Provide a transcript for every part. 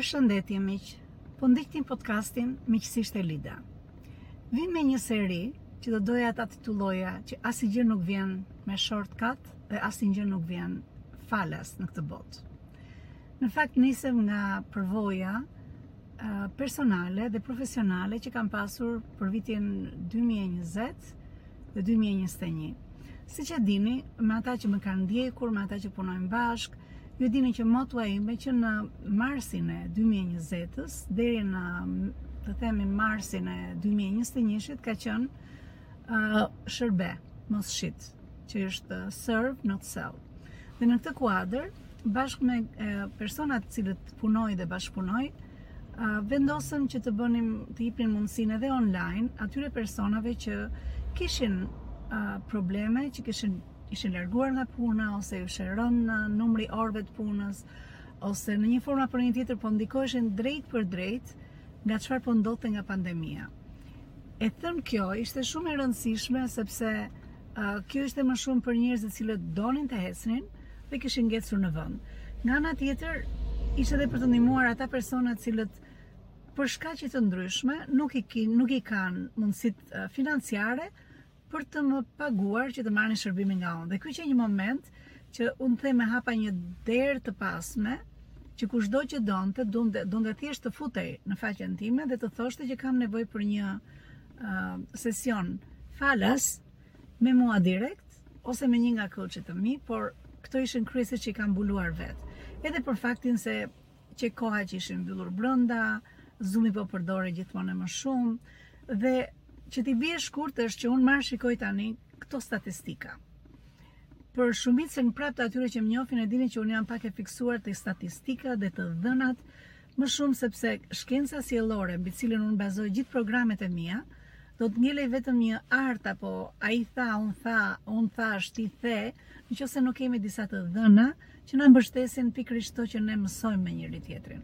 Përshëndetje miq. Po ndiqni podcastin miqësisht e Lida. Vij me një seri që do doja ta titulloja që asgjë nuk vjen me shortcut dhe asnjë gjë nuk vjen falas në këtë botë. Në fakt nisem nga përvoja personale dhe profesionale që kam pasur për vitin 2020 dhe 2021. Siç e dini, me ata që më kanë ndjekur, me ata që punojmë bashkë, ju dini që motoja ime që në marsin e 2020-ës, deri në, të themi, marsin e 2021-shit, ka qënë shërbe, mos shit, që është serve, not sell. Dhe në këtë kuadër, bashkë me persona të cilët punoj dhe bashkëpunoj, vendosëm që të bënim të jepnim mundësin edhe online atyre personave që kishin probleme, që kishin ishin larguar nga puna, ose u ishte rënë numri i orëve të punës, ose në një formë apo një tjetër po ndikoheshin drejtpërdrejt nga çfarë po ndodhte nga pandemia. E thënë kjo, ishte shumë e rëndësishme, sepse kjo ishte më shumë për njerëz të cilët donin të ecnin dhe kishin ngecur në vënd. Nga ana tjetër, ishte dhe për të ndihmuar ata persona të cilët për shkaqe të ndryshme nuk i, nuk i kanë mundësitë financiare për të më paguar që të marrin shërbime nga unë. Dhe ky qe një moment që unë them e hapa një derë të pasme, që kushdo që donte, donte, donte thjesht të futej në faqen time dhe të thoshte që kam nevojë për një uh, sesion falas me mua direkt, ose me një nga coachët e mi, por këto ishin kryesisht që i kam mbuluar vetë. Edhe për faktin se qe koha që ishim mbyllur brënda, Zoom-i po përdorej gjithmonë e më shumë, dhe që t'i bie shkurt është që unë marr e shikoj tani këto statistika. Për shumicën prap të atyre që më njohin e dini që unë jam pak e fiksuar te statistikat dhe të dhënat më shumë sepse shkenca sjellore mbi të cilën unë bazoj gjithë programet e mija, do të ngelej vetëm një art apo ai tha, unë tha, unë tha, ti the, në qoftë se nuk kemi disa të dhëna, që na mbështesin pikërisht këto që ne mësojmë me njëri tjetrin.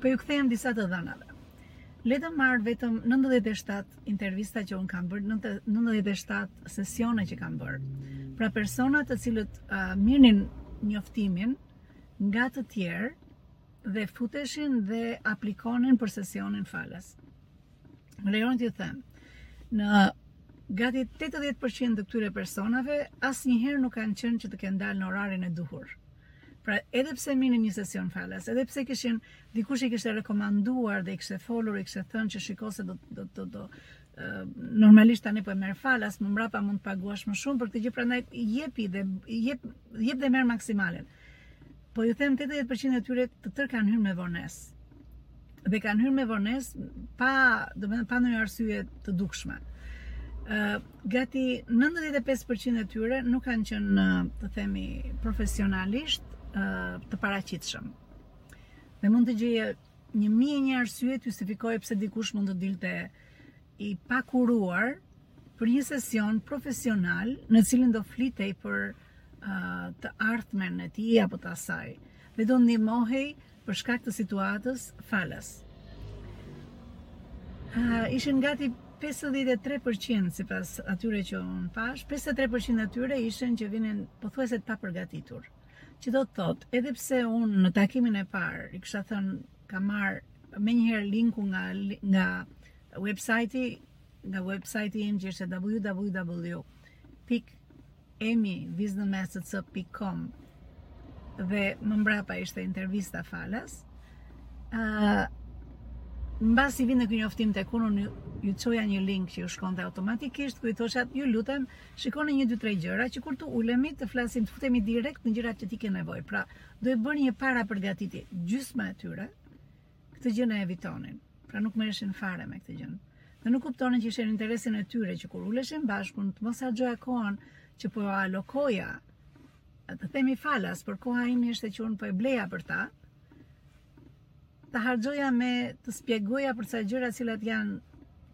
Po ju kthehem disa të dhënave. Le të marr vetëm 97 intervista që unë kam bërë, 97 sesione që kam bërë. Pra persona të cilët uh, merrnin njoftimin nga të tjerë dhe futeshin dhe aplikonin për sesionin falas. Më lejoni t'ju them, në gati 80% të këtyre personave asnjëherë nuk kanë qenë që të kenë dalë në orarin e duhur. Pra edhe pse merrnin një sesion falas, edhe pse kishin dikush i kishte rekomanduar dhe i kishte folur, i kishte thënë që shiko se do do do do normalisht tani po e merr falas, më mbrapa mund të paguash më shumë për këtë gjë, prandaj jepi dhe jep jep dhe merr maksimalen. Po ju them 80% e tyre të tërë kanë hyrë me vonesë. Dhe kanë hyrë me vonesë pa, domethënë pa ndonjë arsye të dukshme. Gati 95% e tyre nuk kanë qenë të themi profesionalisht të paraqitshëm. Dhe mund të gjeje një mijë e një arsye të justifikoje pse dikush mund të dilte i pakuruar për një sesion profesional në të cilin do flitej për të ardhmen e tij apo të asaj dhe do ndihmohej për shkak të situatës falas. Uh, ishin gati 53% sipas atyre që unë pashë, 53% e tyre ishin që vinin pothuajse të papërgatitur. Që do të thotë, edhe pse unë në takimin e parë, i kisha thënë, kam marrë menjëherë linkun nga, nga Website-i nga website-i im që është www.emivisnëmesëc.com dhe më mbrapa ishte intervista falas. Uh, mbasi vinte një njoftim tek unë, iu çoja një link që iu shkonte automatikisht, ku i thosha, ju lutem, shikoni një dy tre gjëra, që kur të ulemi të flasim, të futemi direkt në gjërat që ti ke nevojë. Pra, do bërë një parapërgatitje, gjysma e tyre, Këtë gjënë e evitonin, pra nuk merreshin fare me këtë gjënë. Dhe nuk kuptonin që ishte në interesin e tyre që kur uleshim bashkë unë të mos harxhoja kohën që po alokoja të themi falas, por koha ime ishte që unë po e bleja për ta, ta harxhoja me të shpjeguar për ca gjëra të cilat janë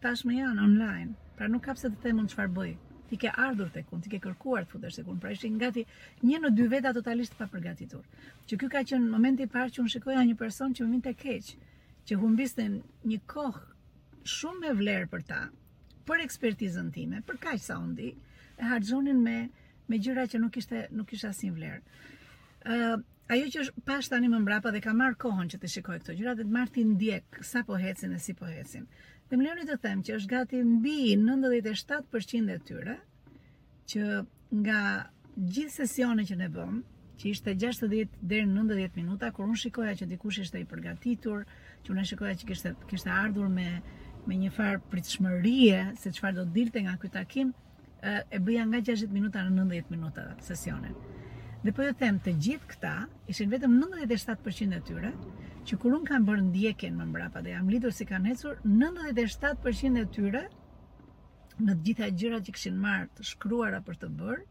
tashmë janë online, pra nuk ka pse të them unë çfarë bëj, ti ke ardhur tek unë, ti ke kërkuar të futesh tek unë, pra ishin gati një në dy veta totalisht të papërgatitur. që ky ka qenë momenti i parë që unë shikoja një person që më vinte keq, që humbiste një kohë shumë me vlerë për ta, për ekspertizën time, për kaq sa unë di, e harxhonin me me gjëra që nuk ishte nuk kishte asnjë vlerë. Ë uh, ajo që është pastaj më mbrapa dhe kam marrë kohën që të shikoj këto gjëra dhe të marr t'i ndjek sa po ecin e si po ecin. Dhe më lejoni të them që është gati mbi 97% e tyre, që nga gjithë sesionet që ne bëmë, që ishte 60 deri në 90 minuta, kur unë shikoja që dikush ishte i përgatitur, që unë shikoja që kishte kishte ardhur me me një farë pritshmërie se çfarë do të dilte nga ky takim, e bëja nga 60 minuta në 90 minuta sesionin. Dhe po ju them, të gjithë këta ishin vetëm 97% e tyre, që kur unë kam bërë ndjekjen më mbrapa dhe jam lidur si kanë ecur, 97% e tyre në të gjitha gjërat që kishin marrë të shkruara për të bërë,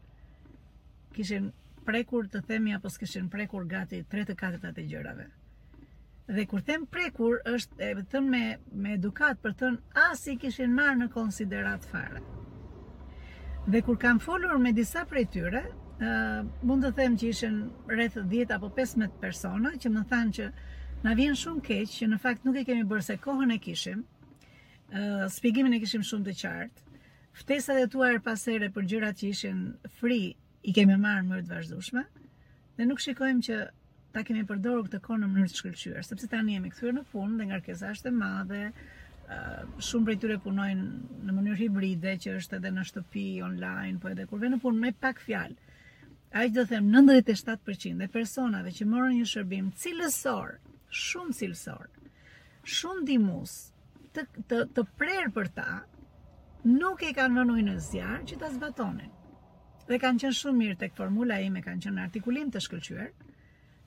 kishin prekur të themi apo s'kishin prekur gati 3 të katërta të gjërave. Dhe kur them prekur është e thënë me me edukatë për të thënë as i kishin marrë në konsideratë fare. Dhe kur kam folur me disa prej tyre, uh, mund të them që ishin rreth 10 apo 15 persona që më thanë që na vjen shumë keq që në fakt nuk e kemi bërë se kohën e kishim, Shpjegimin e kishim shumë të qartë. Ftesat e tua herë pas here për gjërat që ishin free i kemi marrë në mënyrë të vazhdueshme dhe nuk shikojmë që ta kemi përdorur këtë kohë në mënyrë të shkëlqyer, sepse tani jemi kthyer në punë dhe ngarkesa është e madhe. Shumë prej tyre punojnë në mënyrë hibride, që është edhe në shtëpi, online, po edhe kur vjen në punë me pak fjalë. Ajo do të thotë 97% e personave që morën një shërbim cilësor, shumë cilësor, shumë ndihmues të, të, të prerë për ta, nuk e kanë vënë ujë në zjarr që ta zbatonin. Dhe kanë qenë shumë mirë tek formula ime, kanë qenë në artikulim të shkëlqyer.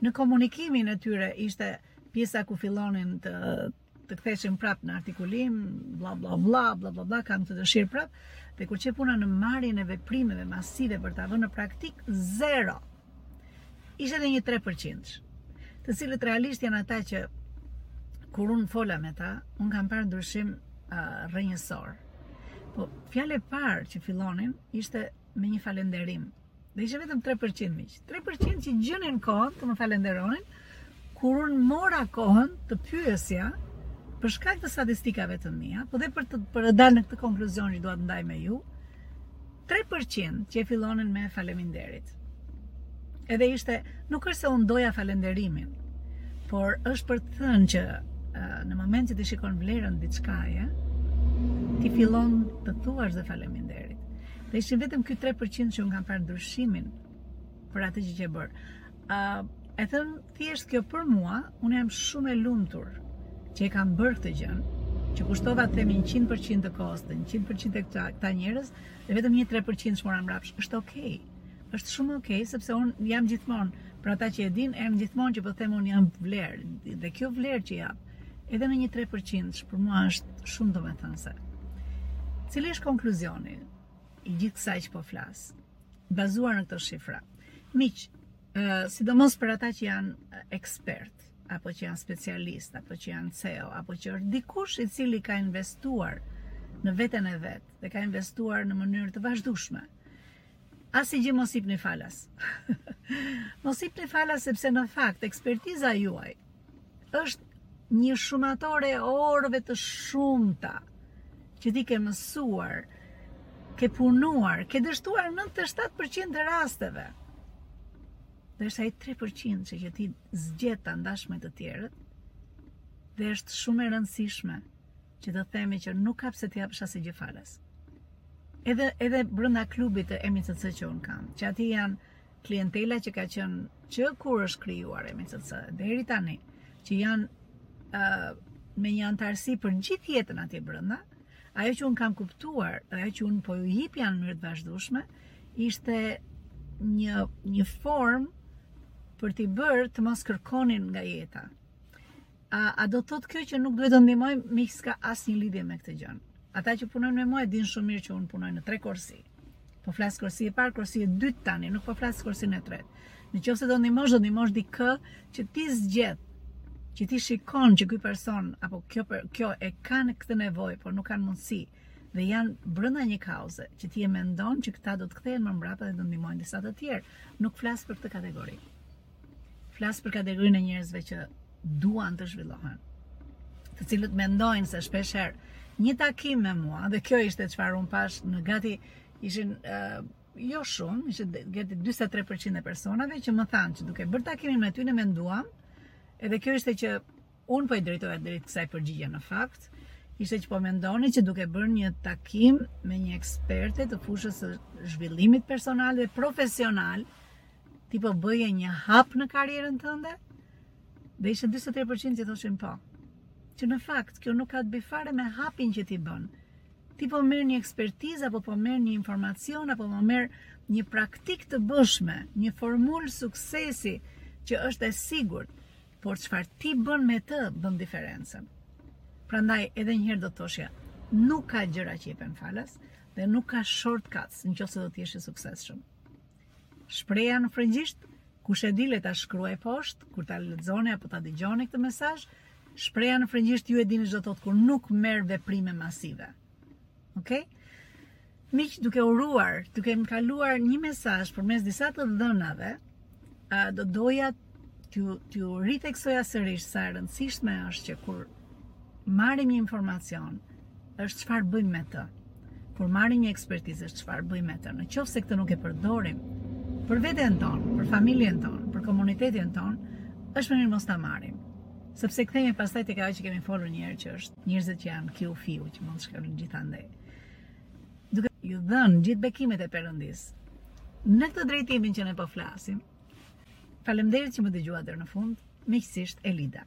Në komunikimin e tyre ishte pjesa ku fillonin të të ktheshin prap në artikulim, bla bla bla, bla bla bla, kam këtë dëshirë prap, dhe kur qe puna në marrjen e veprimeve masive për ta vënë në praktikë, zero. Ishte edhe një tre përqindsh, të cilët realisht janë ata që kur unë fola me ta, unë kam parë ndryshim uh, rrënjësor. Po, fjala e parë që fillonin ishte me një falenderim. Dhe ishte vetëm 3% miq. 3% që gjenin kohën të më falenderonin, Kur unë mora kohën të pyesja, për shkak të statistikave të mia, po dhe për të për të dalë në këtë konkluzion që dua të ndaj me ju, 3% që e fillonin me faleminderit. Edhe ishte, nuk është se unë doja falenderimin, por është për të thënë që në moment që ti shikon vlerën e diçkaje, ti fillon të thuash dhe faleminderit. Dhe ishin vetëm ky 3% që unë kam parë ndryshimin për atë që qe bërë. Uh, e thënë thjesht kjo për mua, unë jam shumë e lumtur që e kam bërë këtë gjënë, që kushtova të themi 100% të kohës, 100% të këta, këta njerëz, dhe vetëm një 3% që mora mbrapsht, është okej. Okay. është shumë okej, okay, sepse unë jam gjithmonë, për ata që e dinë, e dinë gjithmonë që po them unë jam vlerë, dhe kjo vlerë që jap, edhe në një 3% që për mua është shumë domethënëse. Cili është konkluzioni? i gjithë kësaj që po flas, bazuar në këto shifra. Miq, sidomos për ata që janë ekspert, apo që janë specialist, apo që janë CEO, apo që është dikush i cili ka investuar në veten e vet dhe ka investuar në mënyrë të vazhdueshme. Asnjë gjë mos jipni falas. Mos jipni falas sepse në fakt ekspertiza juaj është një shumatore e orëve të shumta që ti ke mësuar, ke punuar, ke dështuar 97% të rasteve. Dhe është ai 3% që që ti zgjedh ta ndash me të tjerët, dhe është shumë e rëndësishme që të themi që nuk ka pse të japësh asnjë gjë falas. Edhe, edhe brenda klubit të MCC që unë kam, që aty janë klientela që ka qenë që kur është krijuar MCC deri tani, që janë uh, me një antarësi për gjithë jetën atje brenda, ajo që un kam kuptuar, ajo që un po ju jipja në mënyrë të vazhdueshme, ishte një një formë për t'i bërë të mos kërkonin nga jeta. A, a do të thotë kjo që nuk duhet të ndihmoj, miq s'ka asnjë lidhje me këtë gjë. Ata që punojnë me mua e dinë shumë mirë që unë punoj në tre korsi. Po flas korsi e parë, korsi e dytë tani, nuk po flas korsin e tretë. Në qoftë se do ndihmosh, do ndihmosh dikë që ti zgjedh, që ti shikon që ky person apo kjo kjo e kanë këtë nevojë, por nuk kanë mundësi dhe janë brenda një kauze që ti e mendon që këta do të kthehen më mbrapa dhe do ndihmojnë disa të tjerë. Nuk flas për këtë kategori. Flas për kategorinë e njerëzve që duan të zhvillohen, të cilët mendojnë se shpesh herë një takim me mua dhe kjo ishte çfarë un pashë në gati ishin uh, jo shumë, ishin gati 43% e personave që më thanë që duke bërë takimin me ty ne menduam, edhe kjo ishte që un po i drejtoja drejt kësaj përgjigje në fakt, ishte që po mendoni që duke bërë një takim me një eksperte të fushës së zhvillimit personal dhe profesional, Ti po bëje një hap në karrierën tënde? Dhe ishin 43% që thoshin po. Që në fakt, kjo nuk ka të bëjë fare me hapin që ti bën. Ti po merr një ekspertizë apo po merr një informacion apo po merr një praktikë të bëshme, një formulë suksesi që është e sigurt, por çfarë ti bën me të bën diferencën. Prandaj edhe një herë do të thoshja, nuk ka gjëra që jepen falas dhe nuk ka shortcuts në qoftë se do të jesh i suksesshëm. Shprehja në frëngjisht, kush e di le ta shkruajë poshtë, kur ta lexoni apo ta dëgjoni këtë mesazh, shprehja në frëngjisht ju e dini ç'do thotë kur nuk merr veprime masive. Okej? Miq, duke uruar, duke më kaluar një mesazh përmes disa të dhënave, do doja t'ju ritheksoja sërish sa e rëndësishme është që kur marrim një informacion, është çfarë bëjmë me të. Kur marrim një ekspertizë, është çfarë bëjmë me të. Në qoftë se këtë nuk e përdorim, për veten tonë, për familjen tonë, për komunitetin tonë, është më mirë mos ta marrim. Sepse kthehemi pastaj tek ajo që kemi folur një herë që është njerëzit që janë kjo fiu që mund të shkojnë gjithandej. Duke ju dhënë gjithë bekimet e Perëndisë, në këtë drejtimin që ne po flasim, Faleminderit që më dëgjuat deri në fund. Miqësisht Elida.